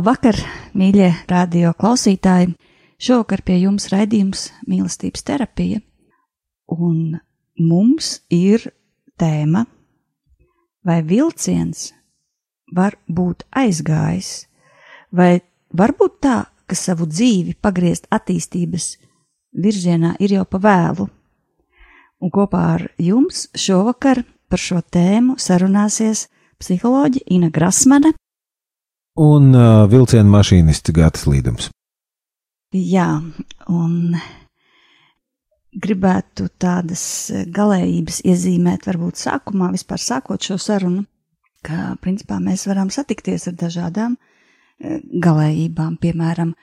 Labvakar, mīļie radio klausītāji! Šovakar pie jums raidījums mīlestības terapija, un mums ir tēma, vai vilciens var būt aizgājis, vai varbūt tā, ka savu dzīvi pagriezt attīstības virzienā ir jau pa vēlu. Un kopā ar jums šovakar par šo tēmu sarunāsies psiholoģi Ina Grasmane un uh, vilciena mašīnists Gatis Līdums. Jā, un gribētu tādas galējības iezīmēt, varbūt sākumā, vispār sākot šo sarunu, ka principā mēs varam satikties ar dažādām eh, galējībām. Piemēram,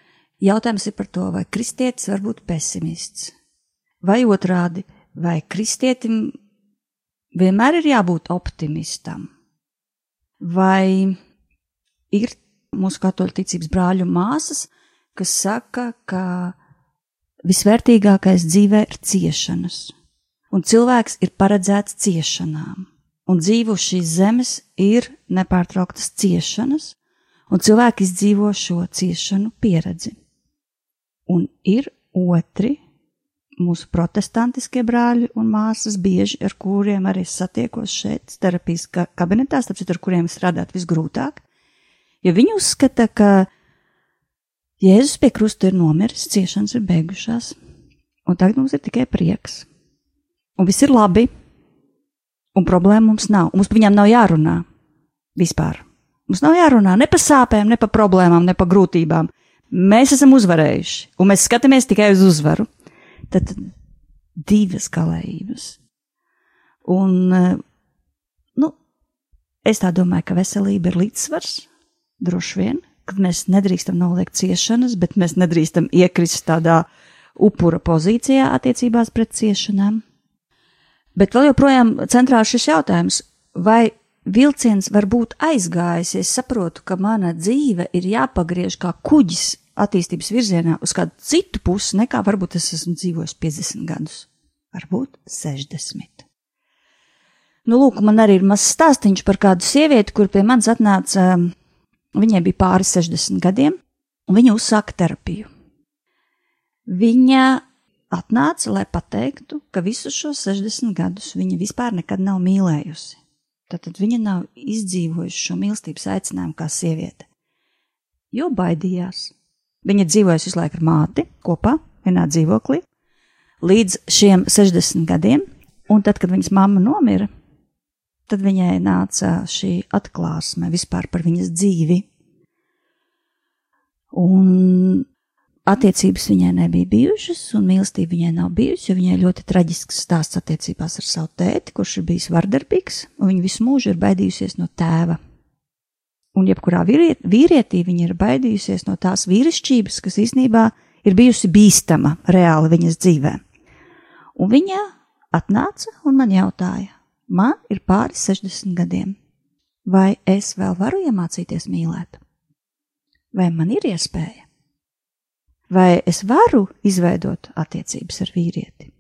jautājums ir par to, vai kristietis var būt pesimists, vai otrādi, vai kristietim vienmēr ir jābūt optimistam, vai ir mūsu katoļu ticības brāļu un māsas, kas saka, ka visvērtīgākais dzīvē ir ciešanas, un cilvēks ir paredzēts ciešanām, un dzīvo šīs zemes ir nepārtrauktas ciešanas, un cilvēki izdzīvo šo ciešanu pieredzi. Un ir otri mūsu protestantiskie brāļi un māsas, bieži ar kuriem arī satiekos šeit, terapijas kabinetā, tāpēc ar kuriem strādāt visgrūtāk, jo viņi uzskata, ka Jēzus pie krusta ir nomiris, ciešanas ir beigušās, un tagad mums ir tikai prieks. Un viss ir labi, un problēma mums nav. Mums par viņām nav jārunā vispār. Mums nav jārunā ne par sāpēm, ne par problēmām, ne par grūtībām. Mēs esam uzvarējuši, un mēs skatāmies tikai uz uzvaru. Tad divas galējības. Un, eh, nu, es tā domāju, ka veselība ir līdzsvars droši vien, ka mēs nedrīkstam noliekt ciešanas, bet mēs nedrīkstam iekrist tādā upura pozīcijā attiecībās pret ciešanām. Bet vēl joprojām centrā šis jautājums, vai vilciens var būt aizgājis, ja es saprotu, ka mana dzīve ir jāpagriež kā kuģis attīstības virzienā uz kādu citu pusi, nekā varbūt es esmu dzīvojis 50 gadus, varbūt 60. Nu, lūk, man arī ir mazs stāstīns par kādu sievieti, kur pie manis atnāca Viņai bija pāri 60 gadiem, un viņa uzsāka terapiju. Viņa atnāca, lai pateiktu, ka visus šos 60 gadus viņa vispār nekad nav mīlējusi. Tad viņa nav izdzīvojusi šo mīlestības aicinājumu kā sieviete, jo baidījās. Viņa dzīvojas visu laiku ar māti kopā, vienā dzīvoklī, līdz šiem 60 gadiem, un tad, kad viņas mamma nomira, tad viņai nāca šī atklāsme vispār par viņas dzīvi. Un attiecības viņai nebija bijušas, un mīlestība viņai nav bijusi, jo viņai ļoti traģisks stāsts attiecībās ar savu tēti, kurš ir bijis vardarbīgs, un viņa visu mūžu ir baidījusies no tēva. Un jebkurā vīriet, vīrietī viņa ir baidījusies no tās vīrišķības, kas īsnībā ir bijusi bīstama reāli viņas dzīvē. Un viņa atnāca un man jautāja, Man ir pāri 60 gadiem. Vai es vēl varu iemācīties mīlēt? Vai man ir iespēja? Vai es varu izveidot attiecības ar vīrieti?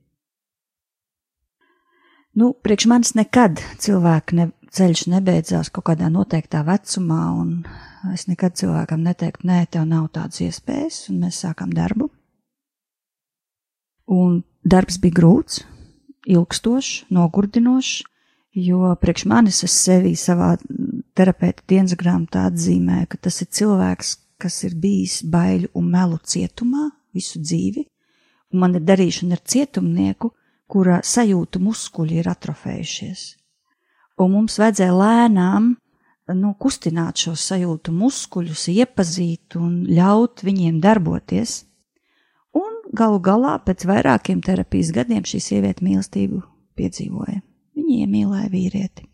Nu, priekš manis nekad cilvēka ne, ceļš nebeidzās kaut kādā noteiktā vecumā, un es nekad cilvēkam neteiktu, nē, tev nav tādas iespējas, un mēs sākām darbu. Un darbs bija grūts, ilgstošs, nogurdinošs, Jo priekš manis es sevi savā terapeita dienas grāmatā atzīmēju, ka tas ir cilvēks, kas ir bijis baiļu un melu cietumā visu dzīvi, un man ir darīšana ar cietumnieku, kura sajūtu muskuļi ir atrofējušies. Un mums vajadzēja lēnām nu, kustināt šo sajūtu muskuļus, iepazīt un ļaut viņiem darboties. Un galu galā pēc vairākiem terapijas gadiem šī sieviete mīlestību piedzīvoja. Viņa iemīlēja vīrieti.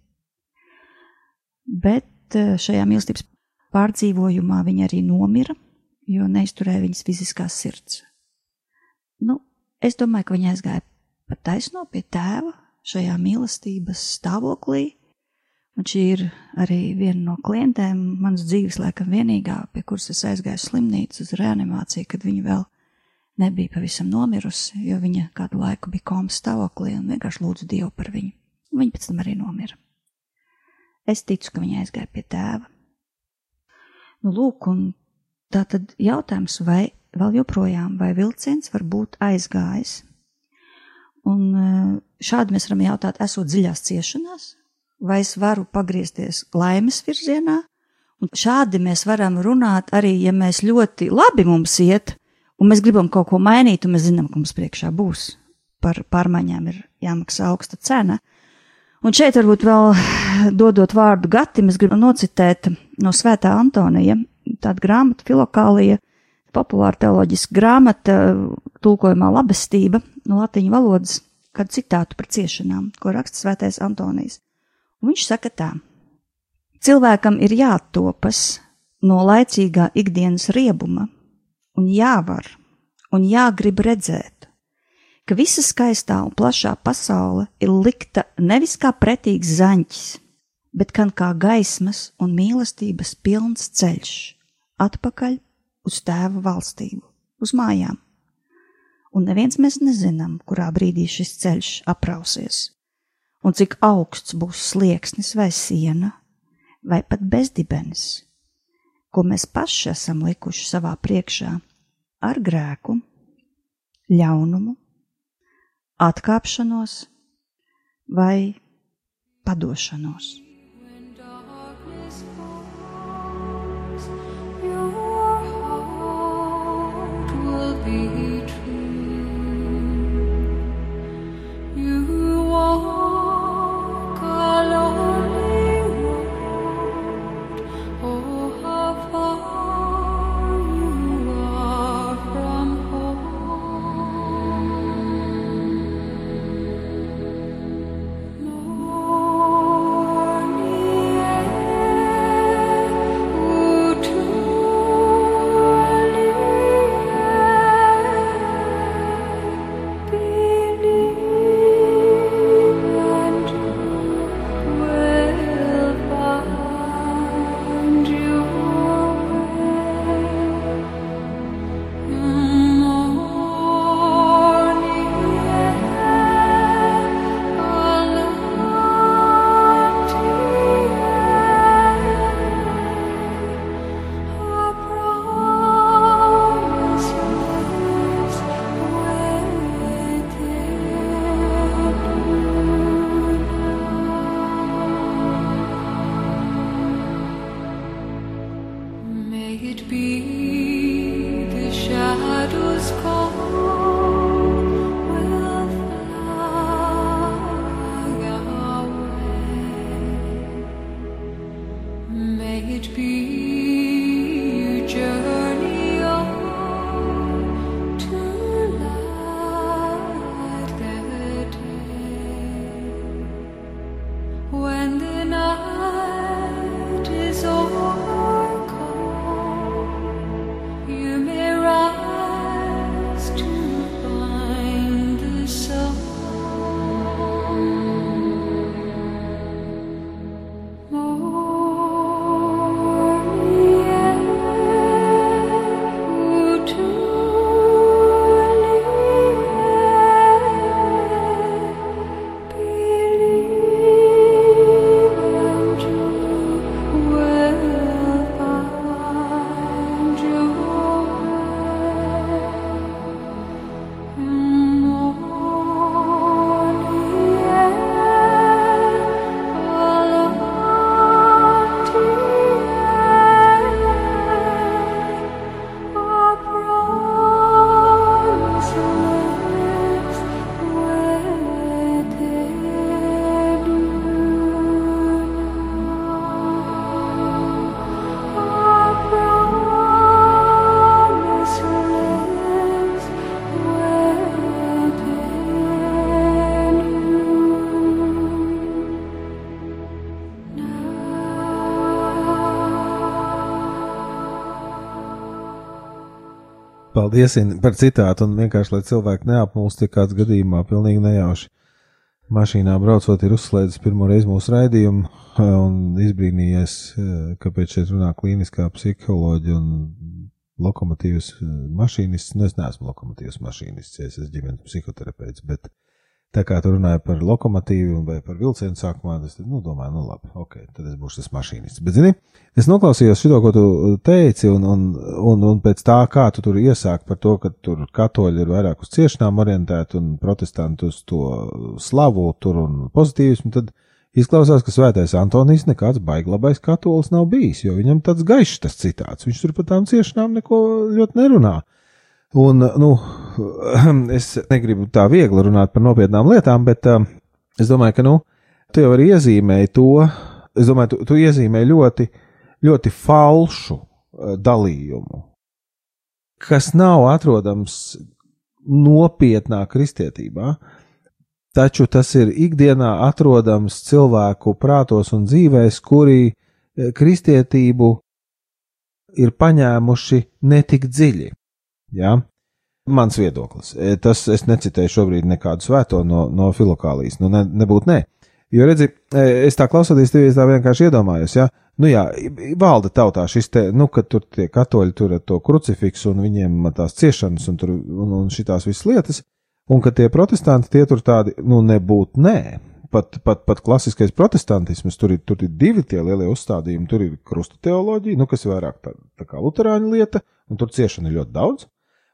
Bet eh, šajā mīlestības pārdzīvojumā viņa arī nomira, jo neizturēja viņas fiziskās sirds. Nu, es domāju, ka viņa aizgāja pat taisno pie tēva šajā mīlestības stāvoklī. Un šī ir arī viena no klientēm, manas dzīves laikam vienīgā, pie kuras es aizgāju slimnīcu uz reanimāciju, kad viņa vēl nebija pavisam nomirusi, jo viņa kādu laiku bija komas stāvoklī un vienkārši lūdzu Dievu par viņu. Viņa pēc tam arī nomira. Es ticu, ka viņa aizgāja pie tēva. Nu, lūk, un tā tad jautājums, vai vēl joprojām, vai vilciens var būt aizgājis. Un eh, šādi mēs varam jautāt, esot dziļās ciešanās, vai es varu pagriezties laimes virzienā. Un šādi mēs varam runāt arī, ja mēs ļoti labi mums iet, un mēs gribam kaut ko mainīt, un mēs zinām, ka mums priekšā būs par pārmaiņām ir jāmaksā augsta cena. Un šeit varbūt vēl dodot vārdu gatim, es gribu nocitēt no Svētā Antonija, tāda grāmata filokālija, populāra teoloģiska grāmata, tulkojumā labestība no latiņu valodas, kad citātu par ciešanām, ko raksta Svētais Antonijs. Un viņš saka tā. Cilvēkam ir jātopas no laicīgā ikdienas riebuma, un jāvar, un jāgrib redzēt, ka visa skaistā un plašā pasaule ir likta nevis kā pretīgs zaņķis, bet gan kā gaismas un mīlestības pilns ceļš atpakaļ uz tēva valstību, uz mājām. Un neviens mēs nezinām, kurā brīdī šis ceļš aprausies, un cik augsts būs slieksnis vai siena, vai pat bezdibens, ko mēs paši esam likuši savā priekšā ar grēku, ļaunumu atkāpšanos vai padošanos. In, par citātu, un vienkārši, lai cilvēki neapmulst, ja kāds gadījumā pilnīgi nejauši mašīnā braucot, ir uzslēdzis pirmo reizi mūsu raidījumu un izbrīnījies, kāpēc šeit runā klīniskā psiholoģija un lokomotīvas mašīnists. Nu, es neesmu lokomotīvas mašīnists, es esmu ģimenes psihoterapeits, bet Tā kā tu runāji par lokomotīvu vai par vilcienu sākumā, es nu, domāju, nu labi, ok, tad es būšu tas mašīnists. Bet, zini, es noklausījos šo, ko tu teici, un, un, un, un pēc tā, kā tu tur iesāki par to, ka tur katoļi ir vairāk uz ciešanām orientēti un protestanti uz to slavu tur un pozitīvismu, tad izklausās, ka svētais Antonijs nekāds baiglabais katolis nav bijis, jo viņam tāds gaišs tas citāts, viņš tur par tām ciešanām neko ļoti nerunā. Un, nu, es negribu tā viegli runāt par nopietnām lietām, bet uh, es domāju, ka, nu, tu jau arī iezīmēji to, es domāju, tu, tu iezīmēji ļoti, ļoti falšu uh, dalījumu, kas nav atrodams nopietnā kristietībā, taču tas ir ikdienā atrodams cilvēku prātos un dzīvēs, kuri uh, kristietību ir paņēmuši netik dziļi. Ja? Mans viedoklis. E, tas es necitēju šobrīd nekādu svēto no, no filokālijas. Nu, ne, nebūtu nē. Jo, redzi, e, es tā klausoties, tev tā vienkārši iedomājos, ja, nu jā, valda tautā šis te, nu, ka tur tie katoļi tur ar to krucifiksu un viņiem tās ciešanas un tur, un, un šitās visas lietas, un ka tie protestanti tie tur tādi, nu, nebūtu nē. Pat, pat, pat klasiskais protestantisms, tur ir, tur ir divi tie lielie uzstādījumi, tur ir krusta teoloģija, nu, kas ir vairāk tā, tā kā luterāņu lieta, un tur ciešana ir ļoti daudz.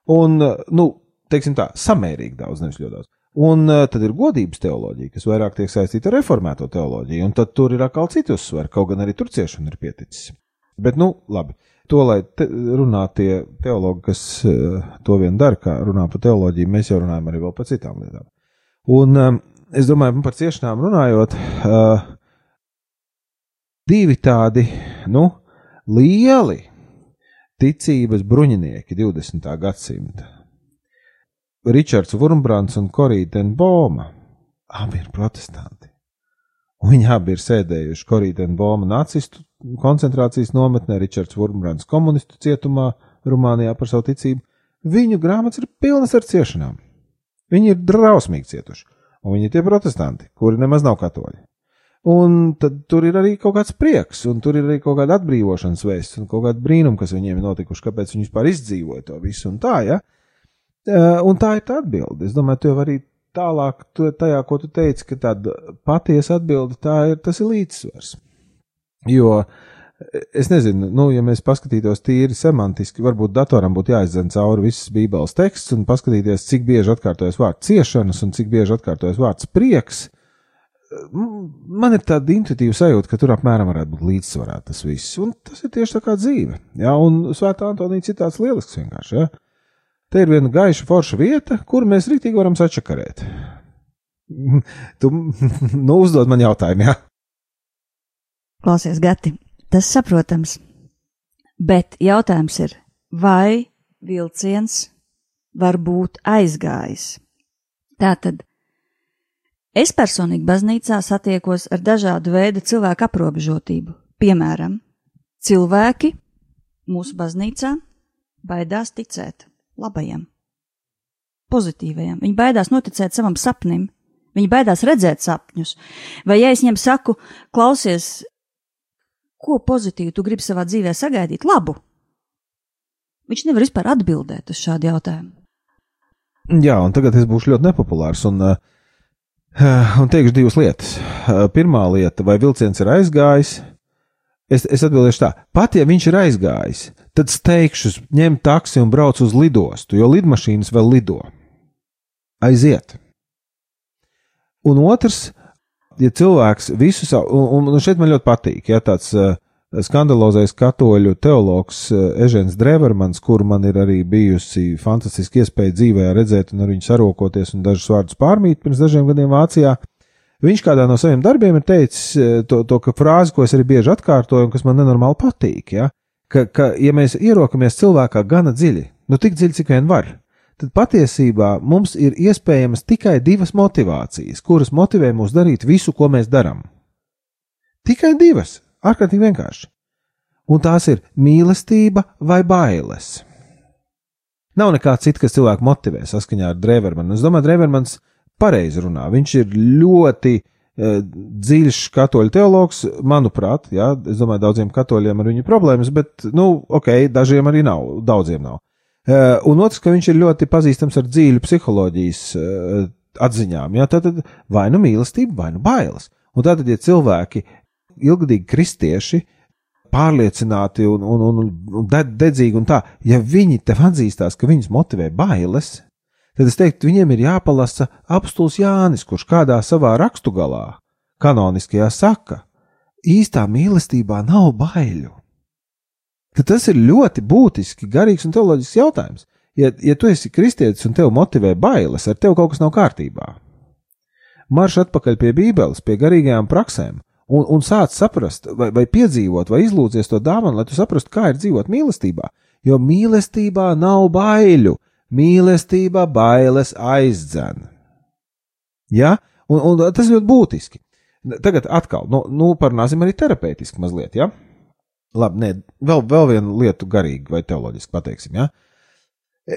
Un, nu, teiksim tā, samērīgi daudz, nevis ļoti daudz. Un uh, tad ir godības teoloģija, kas vairāk tiek saistīta ar reformēto teoloģiju, un tad tur ir atkal citi uzsveri, kaut gan arī tur ciešana ir pieticis. Bet, nu, labi, to, lai te, runā tie teologi, kas uh, to vien dara, kā runā par teoloģiju, mēs jau runājam arī par citām lietām. Un um, es domāju, par ciešanām runājot, divi tādi, nu, lieli ticības bruņinieki 20. gadsimta. Ričards Vurmbrants un Korīta Denboma abi ir protestanti. Viņi abi ir sēdējuši Korīta Denboma nacistu koncentrācijas nometnē, Ričards Vurmbrants komunistu cietumā Rumānijā par savu ticību. Viņu grāmatas ir pilnas ar ciešanām. Viņi ir drausmīgi cietuši, un viņi ir tie protestanti, kuri nemaz nav katoļi. Un tad tur ir arī kaut kāds prieks, un tur ir arī kaut kāda atbrīvošanas vēsts, un kaut kāda brīnuma, kas viņiem ir notikuši, kāpēc viņi vispār izdzīvoja to visu un tā, ja. Un tā ir tā atbilde. Es domāju, jau arī tālāk, tajā, ko tu teici, ka tāda patiesa atbilde, tā ir, tas ir līdzsvars. Jo, es nezinu, nu, ja mēs paskatītos tīri semantiski, varbūt datoram būtu jāizdzen cauri visas bībeles teksts un paskatīties, cik bieži atkārtojas vārds ciešanas un cik bieži atkārtojas vārds prieks man ir tāda intuitīva sajūta, ka tur apmēram varētu būt līdzsvarā tas viss. Un tas ir tieši tā kā dzīve. Jā, un Svētā Antonija citāts lielisks vienkārši. Jā. Te ir viena gaiša forša vieta, kur mēs rītīgi varam sačakarēt. tu nu, uzdod man jautājumu, jā. Klausies, Gati, tas saprotams. Bet jautājums ir, vai vilciens var būt aizgājis? Tātad Es personīgi baznīcā satiekos ar dažādu veidu cilvēku aprobežotību. Piemēram, cilvēki mūsu baznīcā baidās ticēt labajam, pozitīvajam. Viņi baidās noticēt savam sapnim, viņi baidās redzēt sapņus. Vai ja es viņiem saku, klausies, ko pozitīvu tu gribi savā dzīvē sagaidīt, labu, viņš nevar vispār atbildēt uz šādu jautājumu. Jā, un tagad es būšu ļoti nepopulārs. Un, uh, Un teikšu divas lietas. Pirmā lieta, vai vilciens ir aizgājis? Es, es atbildēšu tā, pat ja viņš ir aizgājis, tad steigšu, ņem taksi un brauc uz lidostu, jo lidmašīnas vēl lido. Aiziet. Un otrs, ja cilvēks visu savu, un, un šeit man ļoti patīk, ja tāds uh, skandalozais katoļu teologs eh, Ežens Drevermans, kur man ir arī bijusi fantastiska iespēja dzīvē redzēt un ar viņu sarokoties un dažus vārdus pārmīt pirms dažiem gadiem Vācijā. Viņš kādā no saviem darbiem ir teicis eh, to, to frāzi, ko es arī bieži atkārtoju, un kas man nenormāli patīk. Ja? Ka, ka, ja mēs ierokamies cilvēkā gana dziļi, nu tik dziļi, cik vien var, tad patiesībā mums ir iespējamas tikai divas motivācijas, kuras motivē mūs darīt visu, ko mēs darām. Tikai divas Ārkārtīgi vienkārši. Un tās ir mīlestība vai bailes. Nav nekā cita, kas cilvēku motivē saskaņā ar Drevermanu. Es domāju, Drevermans pareizi runā. Viņš ir ļoti uh, dziļš katoļu teologs, manuprāt, jā, es domāju, daudziem katoļiem ar viņu problēmas, bet, nu, ok, dažiem arī nav, daudziem nav. Uh, un otrs, ka viņš ir ļoti pazīstams ar dziļu psiholoģijas uh, atziņām, jā, tad vai nu mīlestība, vai nu bailes. Un tātad, ja cilvēki, ilgadīgi kristieši, pārliecināti un, un, un, un dedzīgi un tā, ja viņi tev atzīstās, ka viņus motivē bailes, tad es teiktu, viņiem ir jāpalasa apstuls Jānis, kurš kādā savā rakstu galā, kanoniskajā saka, īstā mīlestībā nav baiļu. Tad tas ir ļoti būtiski, garīgs un teoloģisks jautājums. Ja, ja tu esi kristietis un tev motivē bailes, ar tevi kaut kas nav kārtībā. Marš atpakaļ pie Bībeles, pie garīgajām praksēm, un, un sāc saprast, vai, vai piedzīvot, vai izlūdzies to dāvanu, lai tu saprastu, kā ir dzīvot mīlestībā. Jo mīlestībā nav baiļu, mīlestība bailes aizdzen. Ja? Un, un tas ļoti būtiski. Tagad atkal, nu, nu parunāsim arī terapeitiski mazliet, ja? Labi, nē, vēl, vēl vienu lietu garīgi vai teoloģiski pateiksim, ja? Uh,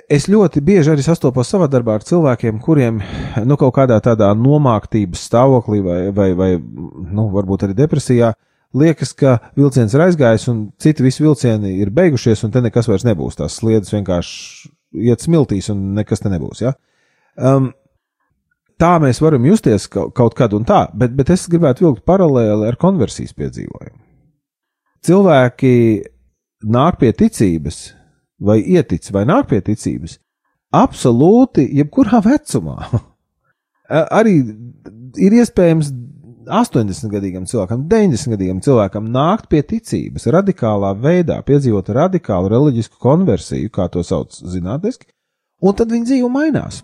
Es ļoti bieži arī sastopos savā darbā ar cilvēkiem, kuriem nu, kaut kādā tādā nomāktības stāvoklī vai, vai, vai nu, varbūt arī depresijā liekas, ka vilciens ir aizgājis un citi visi vilcieni ir beigušies, un te nekas vairs nebūs. Tās sliedas vienkārši iet smiltīs, un nekas te nebūs. Ja? Um, tā mēs varam justies kaut kad un tā, bet, bet es gribētu vilkt paralēli ar konversijas piedzīvojumu. Cilvēki nāk pie ticības vai ietic, vai nāk pie ticības, absolūti jebkurā vecumā. Arī ir iespējams 80 gadīgam cilvēkam, 90 gadīgam cilvēkam nākt pie ticības radikālā veidā, piedzīvot radikālu reliģisku konversiju, kā to sauc zinātniski, un tad viņa dzīve mainās.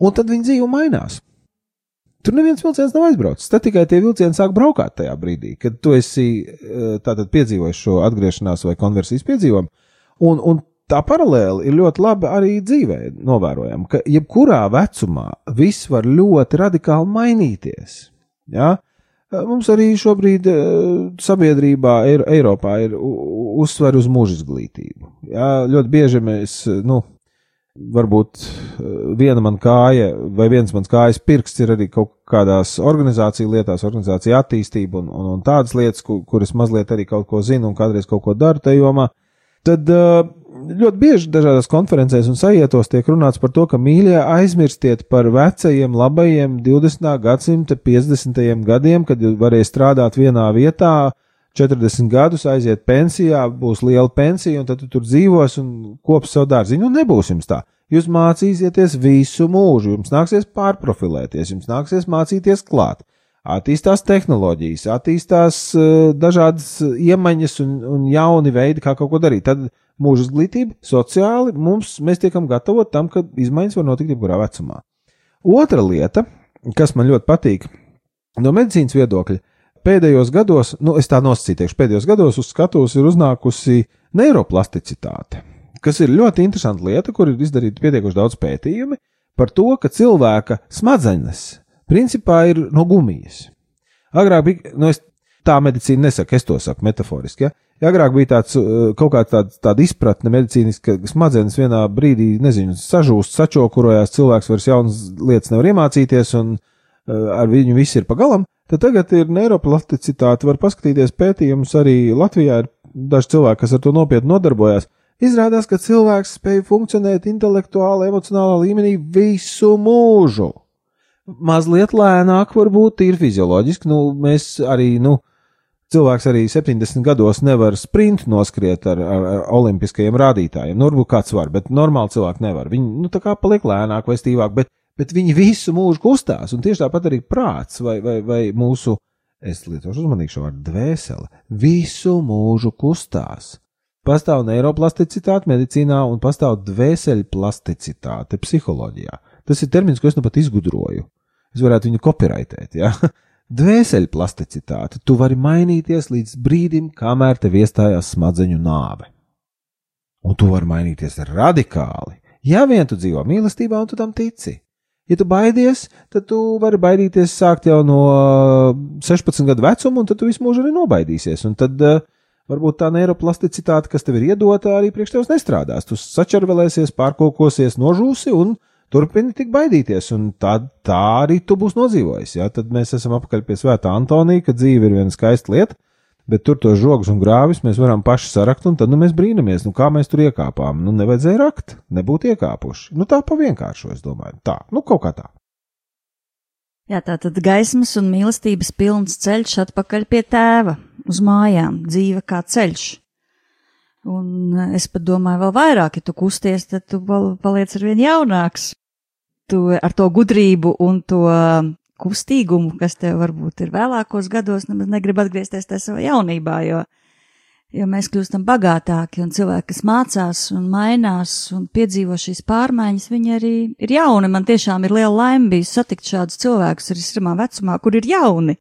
Un tad viņa dzīve mainās. Tur neviens vilciens nav aizbraucis. Tad tikai tie vilcieni sāk braukāt tajā brīdī, kad tu esi eh, tātad piedzīvojis šo atgriešanās vai konversijas piedzīvojumu. Un, un tā paralēli ir ļoti labi arī dzīvē novērojama, ka jebkurā vecumā viss var ļoti radikāli mainīties. Ja? Mums arī šobrīd eh, sabiedrībā, Eiropā ir uzsver uz mūža izglītību. Ja? Ļoti bieži mēs, nu, varbūt eh, viena man kāja vai viens mans kājas pirksts ir arī kaut kādās organizāciju lietās, organizācija attīstība un, un, un tādas lietas, kur, kuras mazliet arī kaut ko zinu un kādreiz kaut ko daru tajā jomā. Tad eh, ļoti bieži dažādās konferencēs un sajietos tiek runāts par to, ka mīļie aizmirstiet par vecajiem, labajiem 20. gadsimta 50. gadiem, kad varēja strādāt vienā vietā, 40 gadus, aiziet pensijā, būs liela pensija, un tad tu tur dzīvos un kops savu dārziņu. Nu, nebūs jums tā. Jūs mācīsieties visu mūžu, jums nāksies pārprofilēties, jums nāksies mācīties klāt. Attīstās tehnoloģijas, attīstās uh, dažādas iemaņas un, un jauni veidi, kā kaut ko darīt. Tad mūža izglītība, sociāli mums, mēs tiekam gatavot tam, ka izmaiņas var notikt jebkurā vecumā. Otra lieta, kas man ļoti patīk no medicīnas viedokļa, pēdējos gados, nu, es tā nosacīšu, pēdējos gados uz skatuves ir uznākusi neiroplasticitāte, kas ir ļoti interesanta lieta, kur ir izdarīta pietiekuši daudz pētījumi par to, ka cilvēka smadzenes principā ir no gumijas. Agrāk bija, nu, es tā medicīna nesaka, es to saku metaforiski. Ja? Agrāk bija tāds, uh, kaut kāda tāda, tāda izpratne medicīniska, ka smadzenes vienā brīdī, nezinu, sažūst, sačokurojās, cilvēks vairs jaunas lietas nevar iemācīties, un uh, ar viņu viss ir pagalam, Tad tagad ir neiroplasticitāte, var paskatīties pētījumus arī Latvijā. Ir daži cilvēki, kas ar to nopietni nodarbojas. Izrādās, ka cilvēks spēj funkcionēt intelektuāli, emocionālā līmenī visu mūžu. Mazliet lēnāk, varbūt ir fizioloģiski. Nu, mēs arī, nu, cilvēks arī 70 gados nevar sprintu noskriet ar, ar, ar olimpiskajiem rādītājiem. Nu, varbūt kāds var, bet normāli cilvēki nevar. Viņi, nu, tā kā paliek lēnāk vai stīvāk, bet bet viņi visu mūžu kustās, un tieši tāpat arī prāts vai, vai, vai mūsu, es lietošu uzmanīgi šo vārdu, dvēsele, visu mūžu kustās. Pastāv neiroplasticitāte medicīnā un pastāv dvēseļplasticitāte psiholoģijā. Tas ir termins, ko es nu pat izgudroju. Es varētu viņu kopiraitēt, ja? Dvēseļplasticitāte. Tu vari mainīties līdz brīdim, kamēr tev iestājās smadzeņu nāve. Un tu vari mainīties radikāli, ja vien tu dzīvo mīlestībā un tu tam tici. Ja tu baidies, tad tu vari baidīties sākt jau no 16 gadu vecuma, un tad tu visu mūžu arī nobaidīsies. Un tad uh, varbūt tā neiroplasticitāte, kas tev ir iedota, arī priekš tevis nestrādās. Tu sačarvelēsies, pārkokosies, nožūsi un turpini tik baidīties, un tā, tā arī tu būsi nodzīvojis. Ja? Tad mēs esam apakaļ pie svētā Antonija, ka dzīve ir viena skaista lieta. Bet tur tos žogus un grāvis mēs varam paši sarakt, un tad nu, mēs brīnamies, nu, kā mēs tur iekāpām. Nu, nevajadzēja rakt, nebūtu iekāpuši. Nu, tā pa vienkāršu, es domāju. Tā, nu, kaut kā tā. Jā, tā tad gaismas un mīlestības pilns ceļš atpakaļ pie tēva, uz mājām, dzīve kā ceļš. Un eh, es pat domāju, vēl vairāk, ja tu kusties, tad tu paliec ar vien jaunāks. Tu ar to gudrību un to kustīgumu, kas tev varbūt ir vēlākos gados, nemaz negrib atgriezties tajā savā jaunībā, jo, jo mēs kļūstam bagātāki un cilvēki, kas mācās un mainās un piedzīvo šīs pārmaiņas, viņi arī ir jauni. Man tiešām ir liela laime bijis satikt šādus cilvēkus arī sirmā vecumā, kur ir jauni.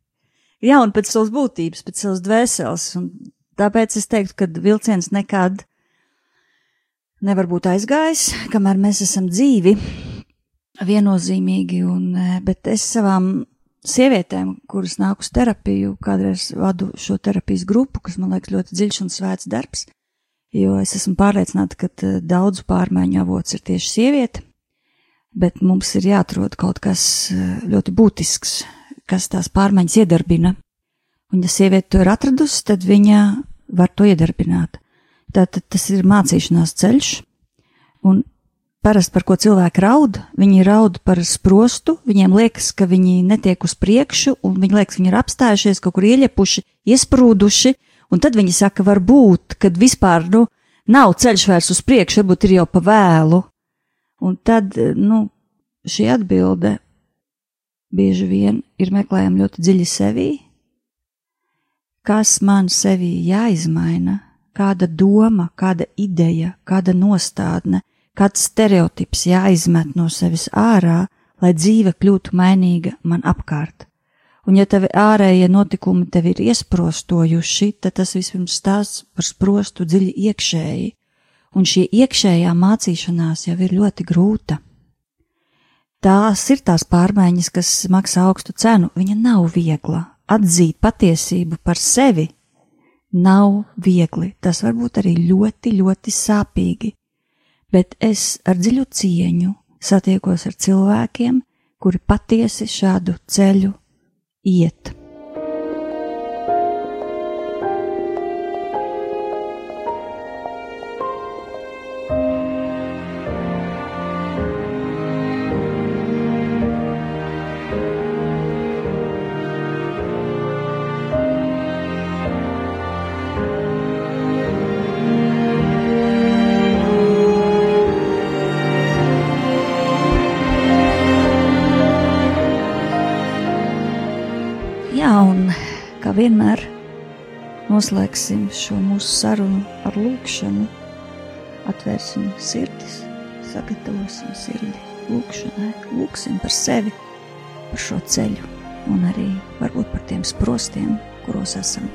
Jauni pēc savas būtības, pēc savas dvēseles, un Tāpēc es teiktu, ka vilciens nekad nevar būt aizgājis, kamēr mēs esam dzīvi, viennozīmīgi, un, e, bet es savām sievietēm, kuras nāk uz terapiju, kādreiz vadu šo terapijas grupu, kas man liekas ļoti dziļš un svēts darbs, jo es esmu pārliecināta, ka e, daudzu pārmaiņu avots ir tieši sieviete, bet mums ir jāatrod kaut kas e, ļoti būtisks, kas tās pārmaiņas iedarbina. Un, ja sieviete to ir atradusi, tad viņa var to iedarbināt. Tātad tas ir mācīšanās ceļš, un parasti par ko cilvēki raud, viņi raud par sprostu, viņiem liekas, ka viņi netiek uz priekšu, un viņi liekas, viņi ir apstājušies, kaut kur ieļepuši, iesprūduši, un tad viņi saka, varbūt, kad vispār, nu, nav ceļš vairs uz priekšu, varbūt ir jau pa vēlu. Un tad, nu, šī atbilde bieži vien ir meklējama ļoti dziļi sevī, kas man sevī jāizmaina, kāda doma, kāda ideja, kāda nostādne, kāds stereotips jāizmet no sevis ārā, lai dzīve kļūtu mainīga man apkārt. Un ja tevi ārējie notikumi tevi ir iesprostojuši, tad tas vispirms stāsts par sprostu dziļi iekšēji, un šī iekšējā mācīšanās jau ir ļoti grūta. Tās ir tās pārmaiņas, kas maksā augstu cenu, viņa nav viegla, atzīt patiesību par sevi nav viegli. Tas var būt arī ļoti, ļoti sāpīgi. Bet es ar dziļu cieņu satiekos ar cilvēkiem, kuri patiesi šādu ceļu iet. Noslēgsim šo mūsu sarunu ar lūkšanu, atvērsim sirdis, sagatavosim sirdi lūkšanai, lūksim par sevi, par šo ceļu un arī varbūt par tiem sprostiem, kuros esam.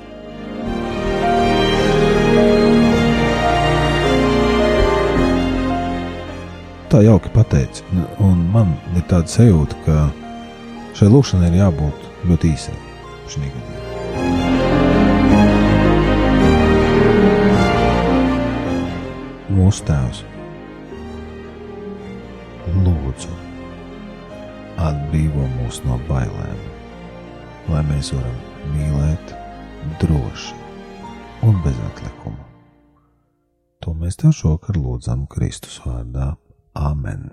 Tā jauki pateici, un man ir tāda sajūta, ka šai lūkšanai ir jābūt ļoti īsai šī gadījumā. Mūsu Tēvs. Lūdzu, atbrīvo mūs no bailēm, lai mēs varam mīlēt droši un bez atlikuma. To mēs tev šovakar lūdzam Kristus vārdā. Āmen!